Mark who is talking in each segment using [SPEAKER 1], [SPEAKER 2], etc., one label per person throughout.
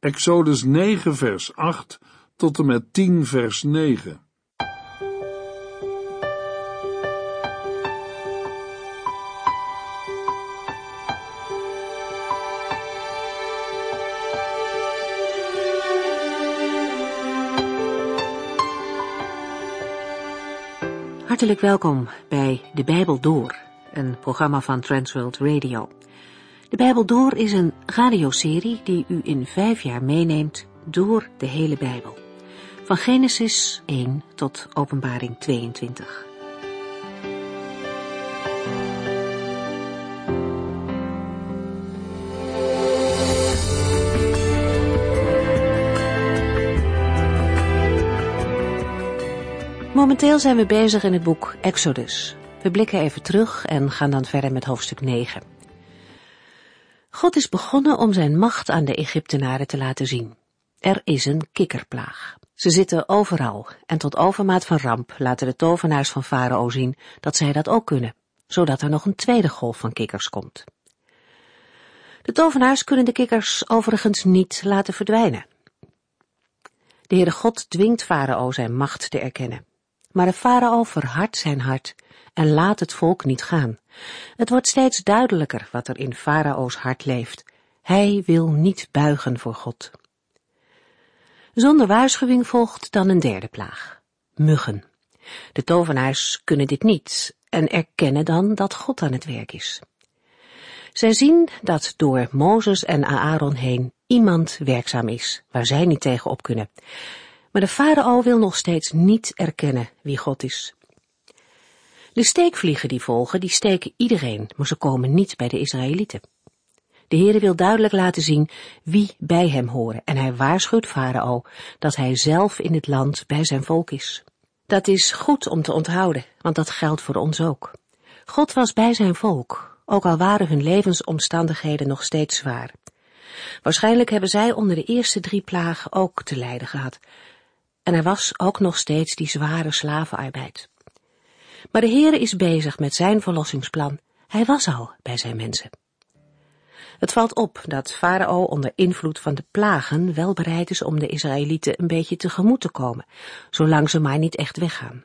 [SPEAKER 1] Exodus 9 vers 8 tot en met 10 vers 9.
[SPEAKER 2] Hartelijk welkom bij De Bijbel Door, een programma van Transworld Radio. De Bijbel Door is een radioserie die u in vijf jaar meeneemt door de hele Bijbel. Van Genesis 1 tot Openbaring 22. Momenteel zijn we bezig in het boek Exodus. We blikken even terug en gaan dan verder met hoofdstuk 9. God is begonnen om zijn macht aan de Egyptenaren te laten zien. Er is een kikkerplaag. Ze zitten overal en tot overmaat van ramp laten de tovenaars van Farao zien dat zij dat ook kunnen, zodat er nog een tweede golf van kikkers komt. De tovenaars kunnen de kikkers overigens niet laten verdwijnen. De Heere God dwingt Farao zijn macht te erkennen. Maar de farao verhardt zijn hart en laat het volk niet gaan. Het wordt steeds duidelijker wat er in farao's hart leeft. Hij wil niet buigen voor God. Zonder waarschuwing volgt dan een derde plaag. Muggen. De tovenaars kunnen dit niet en erkennen dan dat God aan het werk is. Zij zien dat door Mozes en Aaron heen iemand werkzaam is, waar zij niet tegen op kunnen. Maar de farao wil nog steeds niet erkennen wie God is. De steekvliegen die volgen, die steken iedereen, maar ze komen niet bij de Israëlieten. De Heere wil duidelijk laten zien wie bij hem horen en hij waarschuwt Farao dat hij zelf in het land bij zijn volk is. Dat is goed om te onthouden, want dat geldt voor ons ook. God was bij zijn volk, ook al waren hun levensomstandigheden nog steeds zwaar. Waarschijnlijk hebben zij onder de eerste drie plagen ook te lijden gehad, en er was ook nog steeds die zware slavenarbeid. Maar de Heere is bezig met zijn verlossingsplan. Hij was al bij zijn mensen. Het valt op dat Farao onder invloed van de plagen wel bereid is om de Israëlieten een beetje tegemoet te komen, zolang ze maar niet echt weggaan.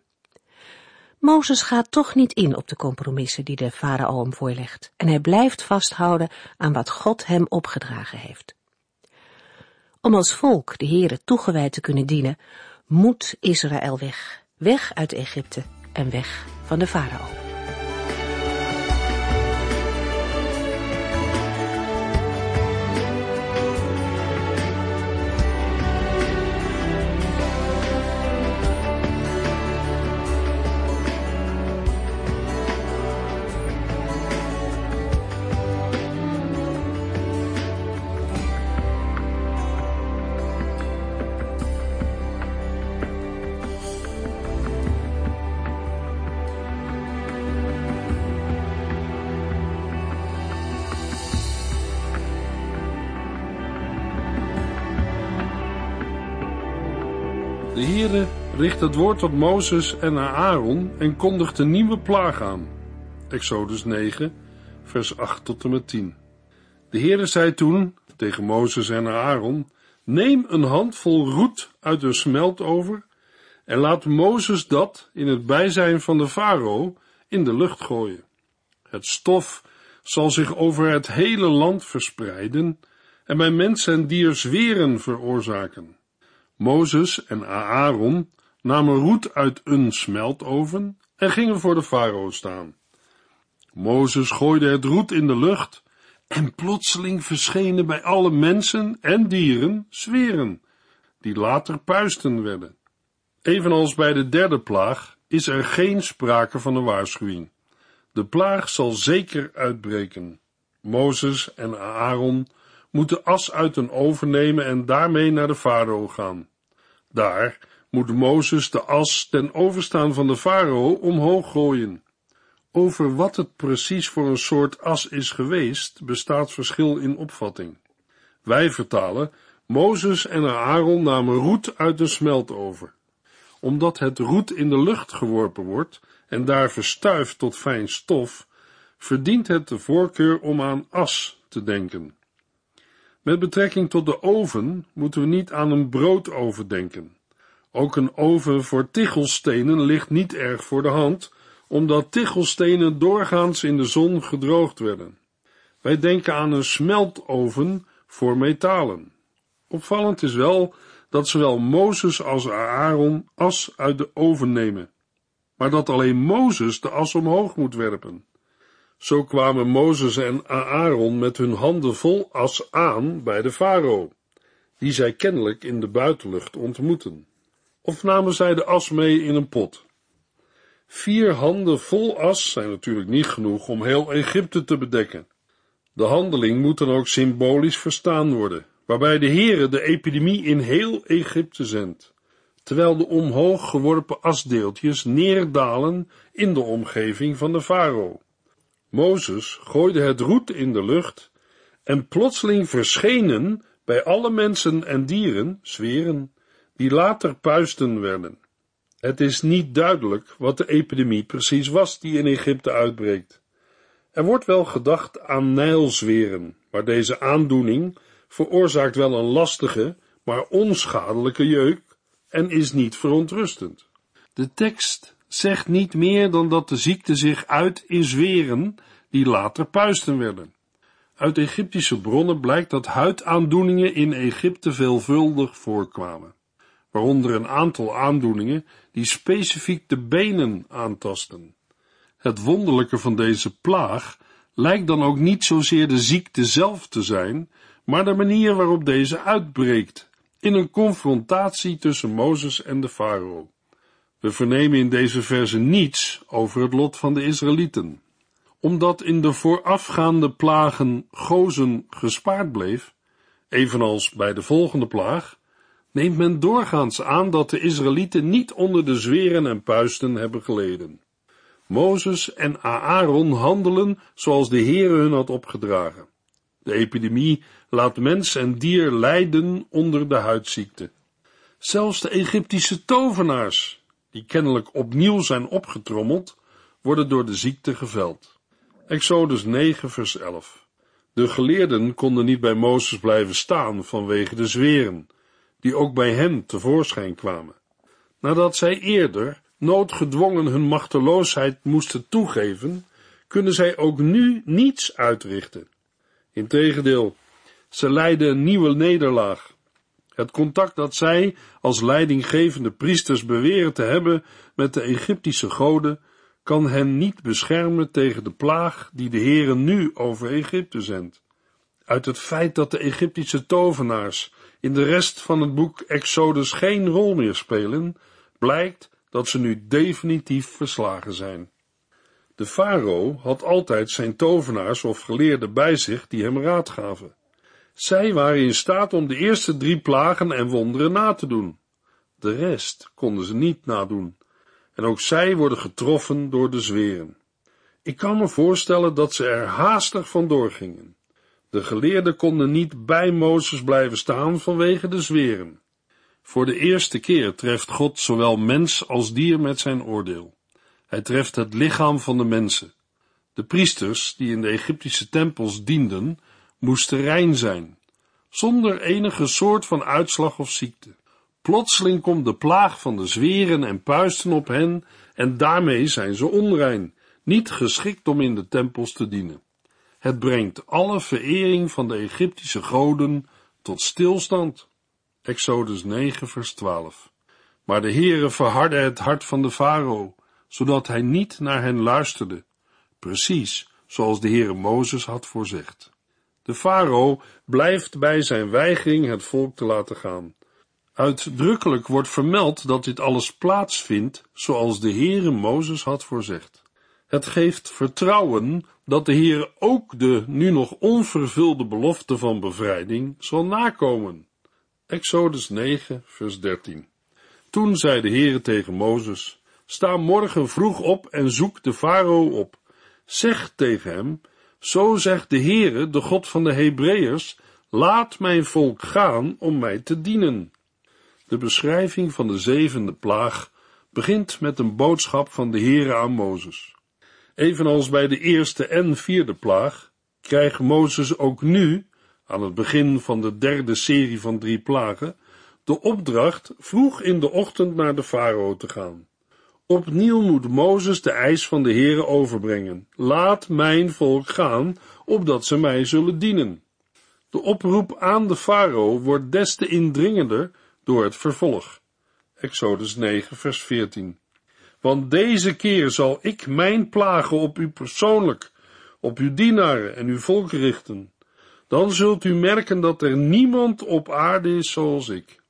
[SPEAKER 2] Mozes gaat toch niet in op de compromissen die de farao hem voorlegt en hij blijft vasthouden aan wat God hem opgedragen heeft. Om als volk de Heere toegewijd te kunnen dienen, moet Israël weg, weg uit Egypte en weg van de farao.
[SPEAKER 1] Richt het woord tot Mozes en Aaron en kondigt een nieuwe plaag aan. Exodus 9, vers 8 tot en met 10. De Heere zei toen tegen Mozes en Aaron, neem een handvol roet uit een smeltover en laat Mozes dat in het bijzijn van de farao in de lucht gooien. Het stof zal zich over het hele land verspreiden en bij mens en dier zweren veroorzaken. Mozes en Aaron namen roet uit een smeltoven en gingen voor de farao staan. Mozes gooide het roet in de lucht en plotseling verschenen bij alle mensen en dieren zweren, die later puisten werden. Evenals bij de derde plaag is er geen sprake van een waarschuwing. De plaag zal zeker uitbreken. Mozes en Aaron moeten as uit een oven nemen en daarmee naar de farao gaan. Daar moet Mozes de as ten overstaan van de farao omhoog gooien. Over wat het precies voor een soort as is geweest, bestaat verschil in opvatting. Wij vertalen, Mozes en Aaron namen roet uit de smeltover. Omdat het roet in de lucht geworpen wordt en daar verstuift tot fijn stof, verdient het de voorkeur om aan as te denken. Met betrekking tot de oven moeten we niet aan een broodoven denken. Ook een oven voor tichelstenen ligt niet erg voor de hand, omdat tichelstenen doorgaans in de zon gedroogd werden. Wij denken aan een smeltoven voor metalen. Opvallend is wel dat zowel Mozes als Aaron as uit de oven nemen, maar dat alleen Mozes de as omhoog moet werpen. Zo kwamen Mozes en Aaron met hun handen vol as aan bij de farao, die zij kennelijk in de buitenlucht ontmoeten. Of namen zij de as mee in een pot? Vier handen vol as zijn natuurlijk niet genoeg om heel Egypte te bedekken. De handeling moet dan ook symbolisch verstaan worden, waarbij de Heere de epidemie in heel Egypte zendt, terwijl de omhoog geworpen asdeeltjes neerdalen in de omgeving van de farao. Mozes gooide het roet in de lucht en plotseling verschenen bij alle mensen en dieren zweren, die later puisten werden. Het is niet duidelijk wat de epidemie precies was die in Egypte uitbreekt. Er wordt wel gedacht aan Nijlzweren, maar deze aandoening veroorzaakt wel een lastige, maar onschadelijke jeuk en is niet verontrustend. De tekst zegt niet meer dan dat de ziekte zich uit in zweren die later puisten werden. Uit Egyptische bronnen blijkt dat huidaandoeningen in Egypte veelvuldig voorkwamen, waaronder een aantal aandoeningen die specifiek de benen aantasten. Het wonderlijke van deze plaag lijkt dan ook niet zozeer de ziekte zelf te zijn, maar de manier waarop deze uitbreekt, in een confrontatie tussen Mozes en de farao. We vernemen in deze verse niets over het lot van de Israëlieten. Omdat in de voorafgaande plagen Gozen gespaard bleef, evenals bij de volgende plaag, neemt men doorgaans aan dat de Israëlieten niet onder de zweren en puisten hebben geleden. Mozes en Aaron handelen zoals de Heere hun had opgedragen. De epidemie laat mens en dier lijden onder de huidziekte. Zelfs de Egyptische tovenaars, die kennelijk opnieuw zijn opgetrommeld, worden door de ziekte geveld. Exodus 9 vers 11 De geleerden konden niet bij Mozes blijven staan vanwege de zweren, die ook bij hen tevoorschijn kwamen. Nadat zij eerder noodgedwongen hun machteloosheid moesten toegeven, kunnen zij ook nu niets uitrichten. Integendeel, ze lijden een nieuwe nederlaag. Het contact dat zij als leidinggevende priesters beweren te hebben met de Egyptische goden, kan hen niet beschermen tegen de plaag die de Heere nu over Egypte zendt. Uit het feit dat de Egyptische tovenaars in de rest van het boek Exodus geen rol meer spelen, blijkt dat ze nu definitief verslagen zijn. De farao had altijd zijn tovenaars of geleerden bij zich die hem raad gaven. Zij waren in staat om de eerste drie plagen en wonderen na te doen. De rest konden ze niet nadoen. En ook zij worden getroffen door de zweren. Ik kan me voorstellen dat ze er haastig vandoor gingen. De geleerden konden niet bij Mozes blijven staan vanwege de zweren. Voor de eerste keer treft God zowel mens als dier met zijn oordeel. Hij treft het lichaam van de mensen. De priesters, die in de Egyptische tempels dienden, moesten rein zijn, zonder enige soort van uitslag of ziekte. Plotseling komt de plaag van de zweren en puisten op hen, en daarmee zijn ze onrein, niet geschikt om in de tempels te dienen. Het brengt alle verering van de Egyptische goden tot stilstand. Exodus 9, vers 12. Maar de Heere verhardde het hart van de farao, zodat hij niet naar hen luisterde, precies zoals de Heere Mozes had voorzegd. De farao blijft bij zijn weigering het volk te laten gaan. Uitdrukkelijk wordt vermeld dat dit alles plaatsvindt zoals de Heere Mozes had voorzegd. Het geeft vertrouwen dat de Heer ook de nu nog onvervulde belofte van bevrijding zal nakomen. Exodus 9, vers 13. Toen zei de Heere tegen Mozes, sta morgen vroeg op en zoek de farao op. Zeg tegen hem, zo zegt de Heere, de God van de Hebreeërs, laat mijn volk gaan om mij te dienen. De beschrijving van de zevende plaag begint met een boodschap van de Heere aan Mozes. Evenals bij de eerste en vierde plaag, krijgt Mozes ook nu aan het begin van de derde serie van drie plagen, de opdracht vroeg in de ochtend naar de farao te gaan. Opnieuw moet Mozes de eis van de Heere overbrengen. Laat mijn volk gaan, opdat ze mij zullen dienen. De oproep aan de farao wordt des te indringender door het vervolg. Exodus 9, vers 14. Want deze keer zal ik mijn plagen op u persoonlijk, op uw dienaren en uw volk richten. Dan zult u merken dat er niemand op aarde is zoals ik.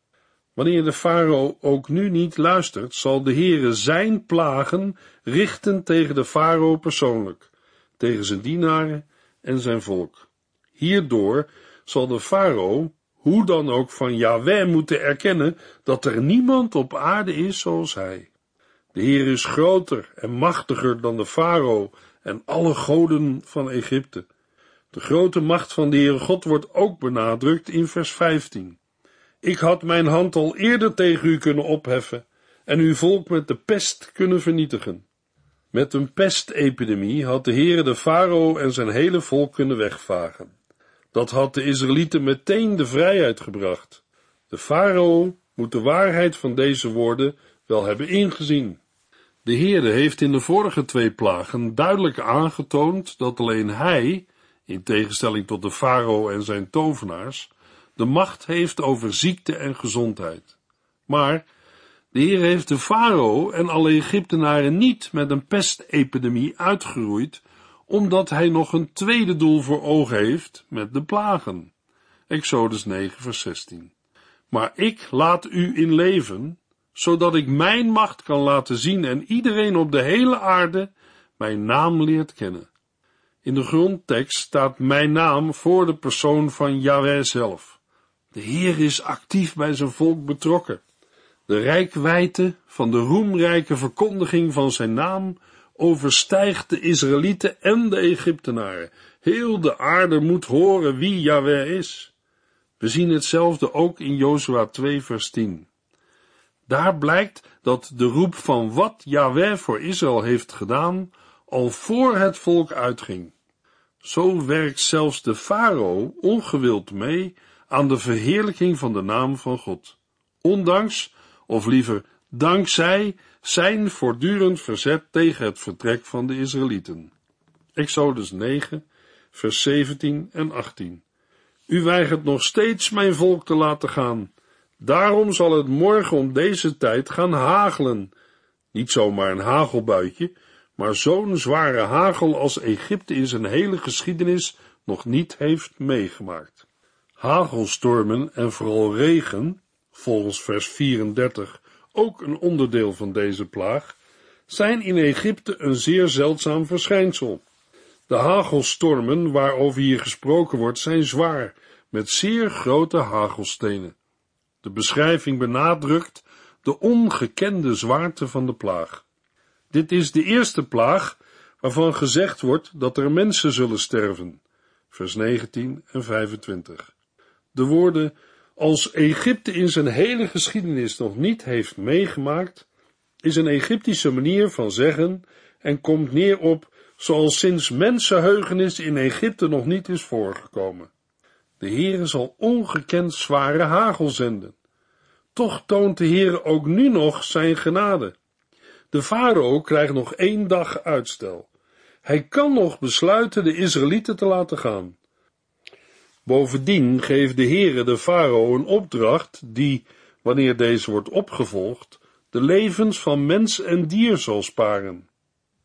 [SPEAKER 1] Wanneer de farao ook nu niet luistert, zal de Heere zijn plagen richten tegen de farao persoonlijk, tegen zijn dienaren en zijn volk. Hierdoor zal de farao, hoe dan ook van Yahweh, moeten erkennen dat er niemand op aarde is zoals hij. De Heer is groter en machtiger dan de farao en alle goden van Egypte. De grote macht van de Heere God wordt ook benadrukt in vers 15. Ik had mijn hand al eerder tegen u kunnen opheffen en uw volk met de pest kunnen vernietigen. Met een pestepidemie had de Heere de farao en zijn hele volk kunnen wegvagen. Dat had de Israëlieten meteen de vrijheid gebracht. De farao moet de waarheid van deze woorden wel hebben ingezien. De Heere heeft in de vorige twee plagen duidelijk aangetoond dat alleen hij, in tegenstelling tot de farao en zijn tovenaars, de macht heeft over ziekte en gezondheid. Maar de Heer heeft de farao en alle Egyptenaren niet met een pestepidemie uitgeroeid, omdat hij nog een tweede doel voor ogen heeft met de plagen. Exodus 9, vers 16. Maar ik laat u in leven, zodat ik mijn macht kan laten zien en iedereen op de hele aarde mijn naam leert kennen. In de grondtekst staat mijn naam voor de persoon van Yahweh zelf. De Heer is actief bij zijn volk betrokken. De rijkwijde van de roemrijke verkondiging van zijn naam overstijgt de Israëlieten en de Egyptenaren. Heel de aarde moet horen wie Yahweh is. We zien hetzelfde ook in Jozua 2 vers 10. Daar blijkt dat de roep van wat Yahweh voor Israël heeft gedaan, al voor het volk uitging. Zo werkt zelfs de farao ongewild mee aan de verheerlijking van de naam van God. Ondanks, of liever dankzij, zijn voortdurend verzet tegen het vertrek van de Israëlieten. Exodus 9, vers 17 en 18. U weigert nog steeds mijn volk te laten gaan. Daarom zal het morgen om deze tijd gaan hagelen. Niet zomaar een hagelbuitje, maar zo'n zware hagel als Egypte in zijn hele geschiedenis nog niet heeft meegemaakt. Hagelstormen en vooral regen, volgens vers 34 ook een onderdeel van deze plaag, zijn in Egypte een zeer zeldzaam verschijnsel. De hagelstormen waarover hier gesproken wordt zijn zwaar, met zeer grote hagelstenen. De beschrijving benadrukt de ongekende zwaarte van de plaag. Dit is de eerste plaag waarvan gezegd wordt dat er mensen zullen sterven. Vers 19 en 25. De woorden als Egypte in zijn hele geschiedenis nog niet heeft meegemaakt, is een Egyptische manier van zeggen en komt neer op zoals sinds mensenheugenis in Egypte nog niet is voorgekomen. De Heere zal ongekend zware hagel zenden. Toch toont de Heere ook nu nog zijn genade. De farao krijgt nog één dag uitstel. Hij kan nog besluiten de Israëlieten te laten gaan. Bovendien geeft de Heere de farao een opdracht die, wanneer deze wordt opgevolgd, de levens van mens en dier zal sparen.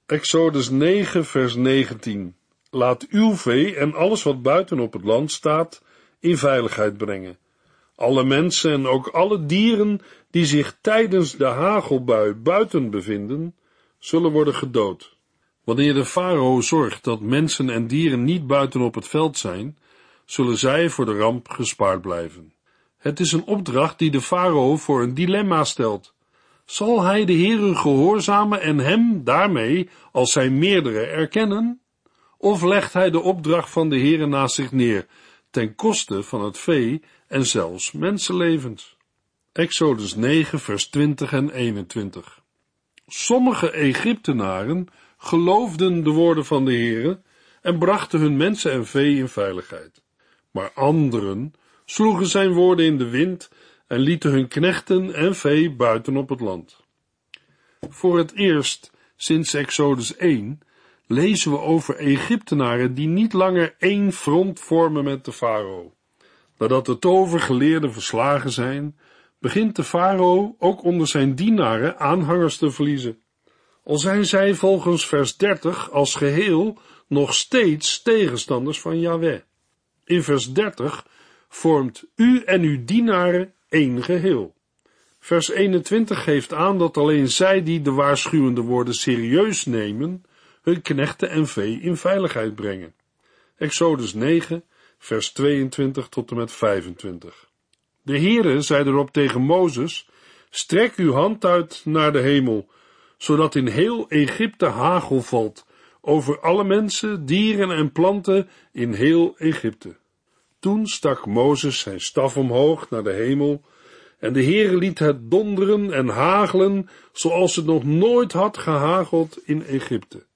[SPEAKER 1] Exodus 9 vers 19 Laat uw vee en alles wat buiten op het land staat in veiligheid brengen. Alle mensen en ook alle dieren die zich tijdens de hagelbui buiten bevinden, zullen worden gedood. Wanneer de farao zorgt dat mensen en dieren niet buiten op het veld zijn, zullen zij voor de ramp gespaard blijven. Het is een opdracht die de farao voor een dilemma stelt. Zal hij de Heere gehoorzamen en hem daarmee als zijn meerdere erkennen? Of legt hij de opdracht van de Heere naast zich neer, ten koste van het vee en zelfs mensenlevens? Exodus 9 vers 20 en 21 Sommige Egyptenaren geloofden de woorden van de Heere en brachten hun mensen en vee in veiligheid. Maar anderen sloegen zijn woorden in de wind en lieten hun knechten en vee buiten op het land. Voor het eerst sinds Exodus 1 lezen we over Egyptenaren die niet langer één front vormen met de farao. Nadat de tovergeleerden verslagen zijn, begint de farao ook onder zijn dienaren aanhangers te verliezen. Al zijn zij volgens vers 30 als geheel nog steeds tegenstanders van Yahweh. In vers 30 vormt u en uw dienaren één geheel. Vers 21 geeft aan dat alleen zij die de waarschuwende woorden serieus nemen, hun knechten en vee in veiligheid brengen. Exodus 9, vers 22 tot en met 25. De Heere zei erop tegen Mozes, strek uw hand uit naar de hemel, zodat in heel Egypte hagel valt, over alle mensen, dieren en planten in heel Egypte. Toen stak Mozes zijn staf omhoog naar de hemel, en de Heere liet het donderen en hagelen, zoals het nog nooit had gehageld in Egypte.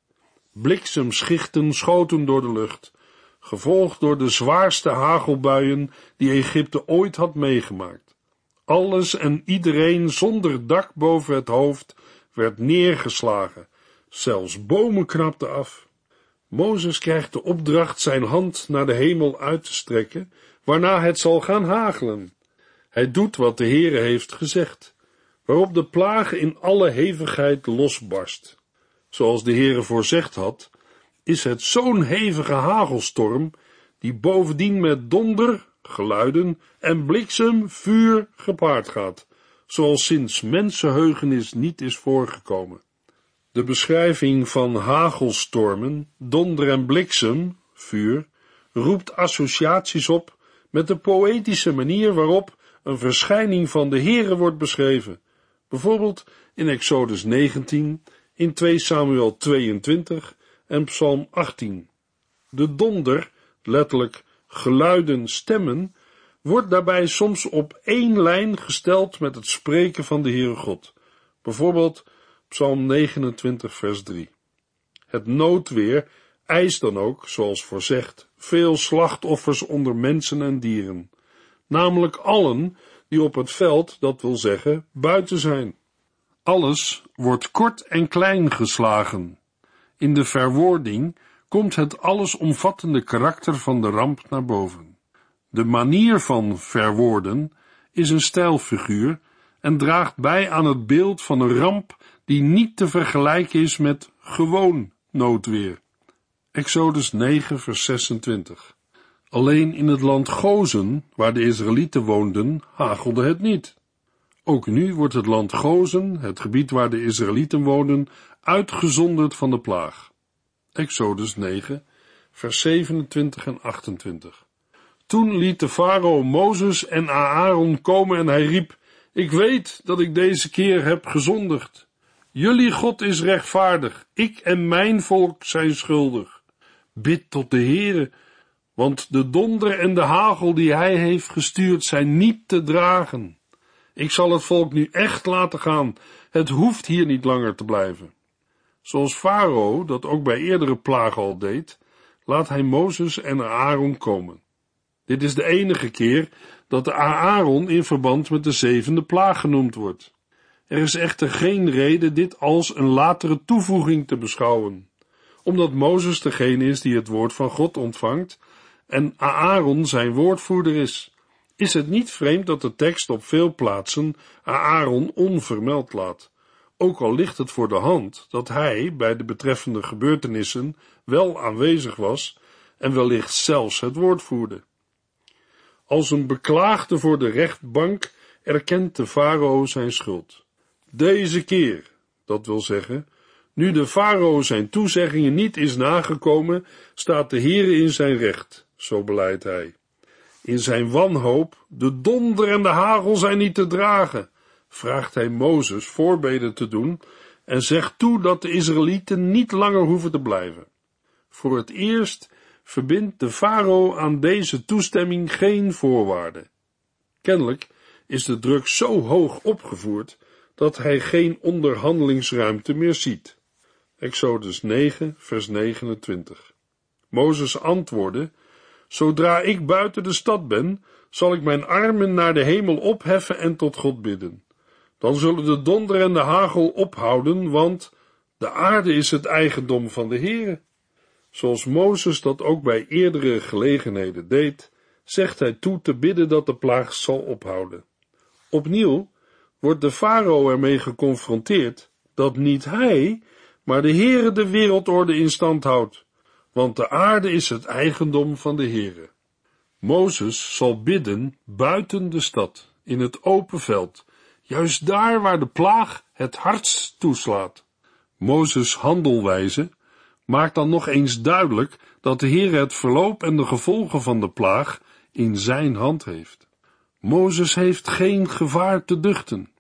[SPEAKER 1] Bliksemschichten schoten door de lucht, gevolgd door de zwaarste hagelbuien die Egypte ooit had meegemaakt. Alles en iedereen zonder dak boven het hoofd werd neergeslagen, zelfs bomen knapten af. Mozes krijgt de opdracht zijn hand naar de hemel uit te strekken, waarna het zal gaan hagelen. Hij doet wat de Heere heeft gezegd, waarop de plaag in alle hevigheid losbarst. Zoals de Heere voorzegd had, is het zo'n hevige hagelstorm, die bovendien met donder, geluiden en bliksem, vuur gepaard gaat, zoals sinds mensenheugenis niet is voorgekomen. De beschrijving van hagelstormen, donder en bliksem, vuur, roept associaties op met de poëtische manier waarop een verschijning van de Heere wordt beschreven, bijvoorbeeld in Exodus 19, in 2 Samuel 22 en Psalm 18. De donder, letterlijk geluiden, stemmen, wordt daarbij soms op één lijn gesteld met het spreken van de Heere God, bijvoorbeeld Psalm 29 vers 3. Het noodweer eist dan ook, zoals voorzegd, veel slachtoffers onder mensen en dieren namelijk allen die op het veld, dat wil zeggen, buiten zijn. Alles wordt kort en klein geslagen. In de verwoording komt het allesomvattende karakter van de ramp naar boven. De manier van verwoorden is een stijlfiguur en draagt bij aan het beeld van een ramp die niet te vergelijken is met gewoon noodweer. Exodus 9, vers 26. Alleen in het land Gozen, waar de Israëlieten woonden, hagelde het niet. Ook nu wordt het land Gozen, het gebied waar de Israëlieten woonden, uitgezonderd van de plaag. Exodus 9, vers 27 en 28. Toen liet de farao Mozes en Aaron komen en hij riep, ik weet dat ik deze keer heb gezondigd. Jullie God is rechtvaardig, ik en mijn volk zijn schuldig. Bid tot de Heere, want de donder en de hagel die hij heeft gestuurd zijn niet te dragen. Ik zal het volk nu echt laten gaan. Het hoeft hier niet langer te blijven. Zoals Farao dat ook bij eerdere plagen al deed, laat hij Mozes en Aaron komen. Dit is de enige keer dat de Aaron in verband met de zevende plaag genoemd wordt. Er is echter geen reden dit als een latere toevoeging te beschouwen, omdat Mozes degene is die het woord van God ontvangt en Aaron zijn woordvoerder is, is het niet vreemd dat de tekst op veel plaatsen Aaron onvermeld laat, ook al ligt het voor de hand dat hij bij de betreffende gebeurtenissen wel aanwezig was en wellicht zelfs het woord voerde. Als een beklaagde voor de rechtbank erkent de farao zijn schuld. Deze keer, dat wil zeggen, nu de farao zijn toezeggingen niet is nagekomen, staat de Heere in zijn recht zo beleidt hij. In zijn wanhoop, de donder en de hagel zijn niet te dragen, vraagt hij Mozes voorbeden te doen en zegt toe dat de Israëlieten niet langer hoeven te blijven. Voor het eerst verbindt de farao aan deze toestemming geen voorwaarden. Kennelijk is de druk zo hoog opgevoerd dat hij geen onderhandelingsruimte meer ziet. Exodus 9, vers 29. Mozes antwoordde Zodra ik buiten de stad ben, zal ik mijn armen naar de hemel opheffen en tot God bidden. Dan zullen de donder en de hagel ophouden, want de aarde is het eigendom van de Heere. Zoals Mozes dat ook bij eerdere gelegenheden deed, zegt hij toe te bidden dat de plaag zal ophouden. Opnieuw wordt de farao ermee geconfronteerd dat niet hij, maar de Heere de wereldorde in stand houdt, want de aarde is het eigendom van de Heere. Mozes zal bidden buiten de stad, in het open veld, juist daar waar de plaag het hardst toeslaat. Mozes handelwijze maakt dan nog eens duidelijk dat de Heer het verloop en de gevolgen van de plaag in zijn hand heeft. Mozes heeft geen gevaar te duchten.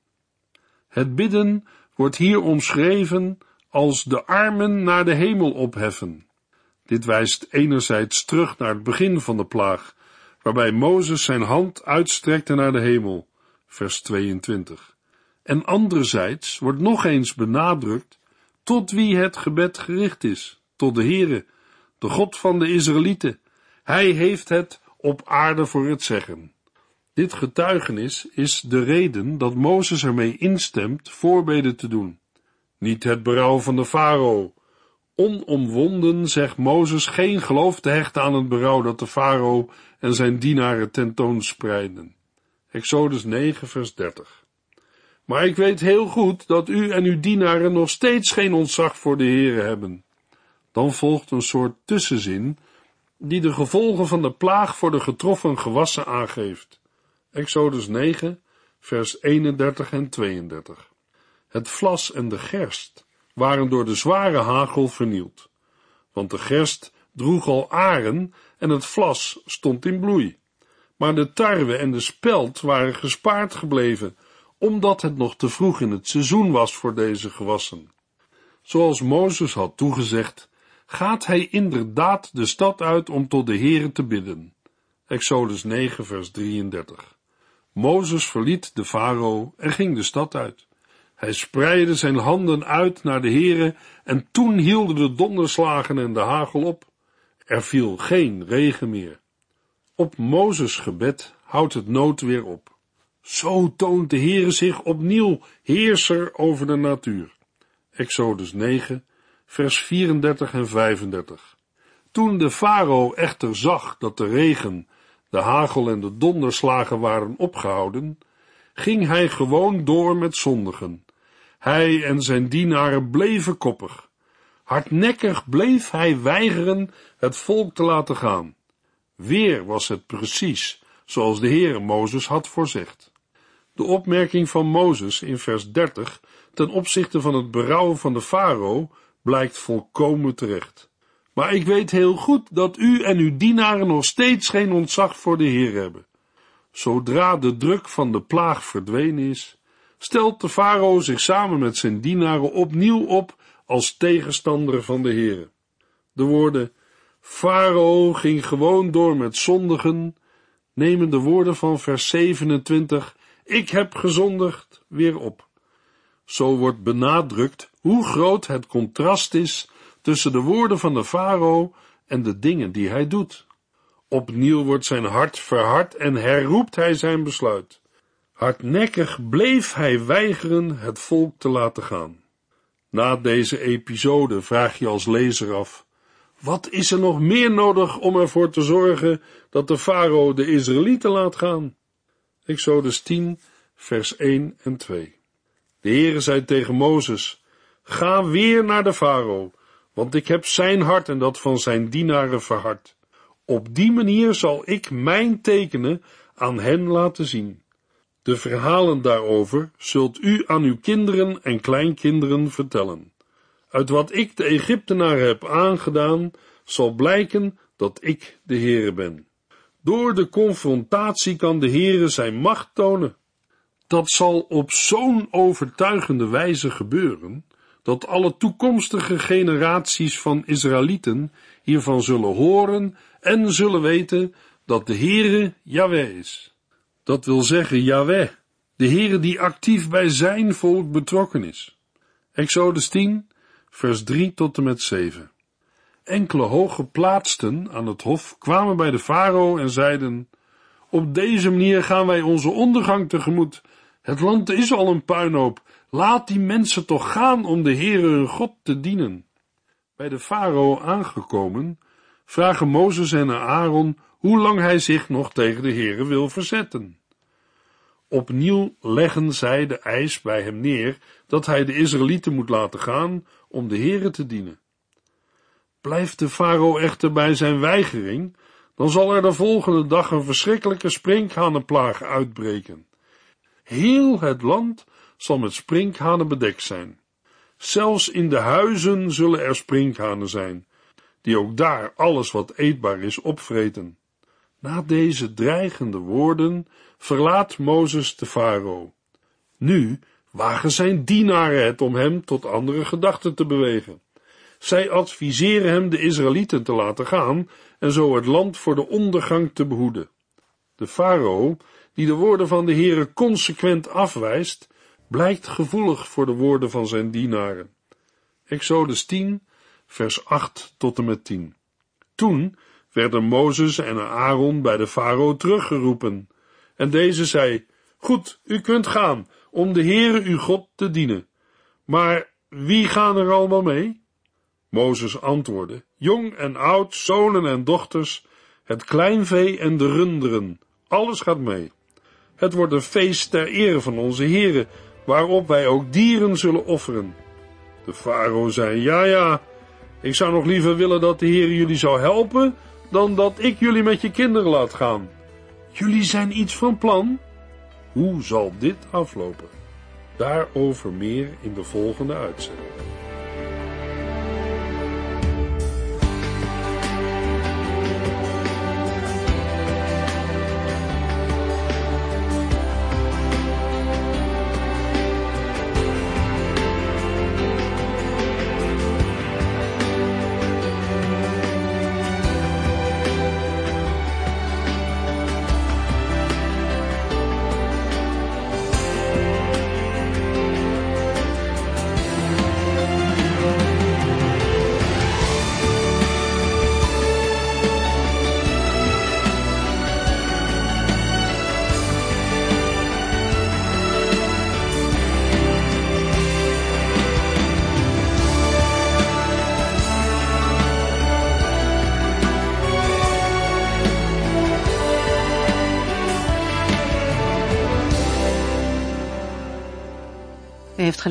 [SPEAKER 1] Het bidden wordt hier omschreven als de armen naar de hemel opheffen. Dit wijst enerzijds terug naar het begin van de plaag, waarbij Mozes zijn hand uitstrekte naar de hemel, vers 22. En anderzijds wordt nog eens benadrukt tot wie het gebed gericht is, tot de Heere, de God van de Israëlieten. Hij heeft het op aarde voor het zeggen. Dit getuigenis is de reden dat Mozes ermee instemt voorbeden te doen. Niet het berouw van de farao. Onomwonden zegt Mozes geen geloof te hechten aan het berouw dat de farao en zijn dienaren tentoonspreiden. Exodus 9 vers 30. Maar ik weet heel goed dat u en uw dienaren nog steeds geen ontzag voor de Heere hebben. Dan volgt een soort tussenzin die de gevolgen van de plaag voor de getroffen gewassen aangeeft. Exodus 9, vers 31 en 32. Het vlas en de gerst waren door de zware hagel vernield, want de gerst droeg al aren en het vlas stond in bloei. Maar de tarwe en de speld waren gespaard gebleven, omdat het nog te vroeg in het seizoen was voor deze gewassen. Zoals Mozes had toegezegd, gaat hij inderdaad de stad uit om tot de Heere te bidden. Exodus 9, vers 33. Mozes verliet de farao en ging de stad uit. Hij spreidde zijn handen uit naar de Heere en toen hielden de donderslagen en de hagel op. Er viel geen regen meer. Op Mozes gebed houdt het noodweer op. Zo toont de Heere zich opnieuw heerser over de natuur. Exodus 9, vers 34 en 35. Toen de farao echter zag dat de regen, de hagel en de donderslagen waren opgehouden, ging hij gewoon door met zondigen. Hij en zijn dienaren bleven koppig. Hardnekkig bleef hij weigeren het volk te laten gaan. Weer was het precies zoals de Heere Mozes had voorzegd. De opmerking van Mozes in vers 30 ten opzichte van het berouw van de farao blijkt volkomen terecht. Maar ik weet heel goed dat u en uw dienaren nog steeds geen ontzag voor de Heer hebben. Zodra de druk van de plaag verdwenen is, stelt de farao zich samen met zijn dienaren opnieuw op als tegenstander van de Heer. De woorden Farao ging gewoon door met zondigen, nemen de woorden van vers 27, ik heb gezondigd, weer op. Zo wordt benadrukt hoe groot het contrast is tussen de woorden van de farao en de dingen die hij doet. Opnieuw wordt zijn hart verhard en herroept hij zijn besluit. Hardnekkig bleef hij weigeren het volk te laten gaan. Na deze episode vraag je als lezer af: wat is er nog meer nodig om ervoor te zorgen dat de farao de Israëlieten laat gaan? Exodus 10, vers 1 en 2. De Heere zei tegen Mozes: Ga weer naar de farao, want ik heb zijn hart en dat van zijn dienaren verhard. Op die manier zal ik mijn tekenen aan hen laten zien. De verhalen daarover zult u aan uw kinderen en kleinkinderen vertellen. Uit wat ik de Egyptenaren heb aangedaan, zal blijken dat ik de Heere ben. Door de confrontatie kan de Heere zijn macht tonen. Dat zal op zo'n overtuigende wijze gebeuren, dat alle toekomstige generaties van Israëlieten hiervan zullen horen en zullen weten dat de Heere Yahweh is. Dat wil zeggen Yahweh, de Heere die actief bij zijn volk betrokken is. Exodus 10, vers 3 tot en met 7. Enkele hooggeplaatsten aan het hof kwamen bij de farao en zeiden: Op deze manier gaan wij onze ondergang tegemoet. Het land is al een puinhoop. Laat die mensen toch gaan om de Heere hun God te dienen. Bij de farao aangekomen, vragen Mozes en Aaron hoe lang hij zich nog tegen de Heere wil verzetten. Opnieuw leggen zij de eis bij hem neer dat hij de Israëlieten moet laten gaan om de Heere te dienen. Blijft de farao echter bij zijn weigering, dan zal er de volgende dag een verschrikkelijke sprinkhanenplaag uitbreken. Heel het land zal met sprinkhanen bedekt zijn. Zelfs in de huizen zullen er sprinkhanen zijn, die ook daar alles wat eetbaar is opvreten. Na deze dreigende woorden verlaat Mozes de farao. Nu wagen zijn dienaren het om hem tot andere gedachten te bewegen. Zij adviseren hem de Israëlieten te laten gaan en zo het land voor de ondergang te behoeden. De farao, die de woorden van de Heere consequent afwijst, blijkt gevoelig voor de woorden van zijn dienaren. Exodus 10, vers 8 tot en met 10. Toen werden Mozes en Aaron bij de farao teruggeroepen, en deze zei, Goed, u kunt gaan, om de Heere uw God te dienen. Maar wie gaan er allemaal mee? Mozes antwoordde, jong en oud, zonen en dochters, het kleinvee en de runderen, alles gaat mee. Het wordt een feest ter ere van onze Heere, waarop wij ook dieren zullen offeren. De farao zei, ja ja, ik zou nog liever willen dat de Heer jullie zou helpen, dan dat ik jullie met je kinderen laat gaan. Jullie zijn iets van plan? Hoe zal dit aflopen? Daarover meer in de volgende uitzending.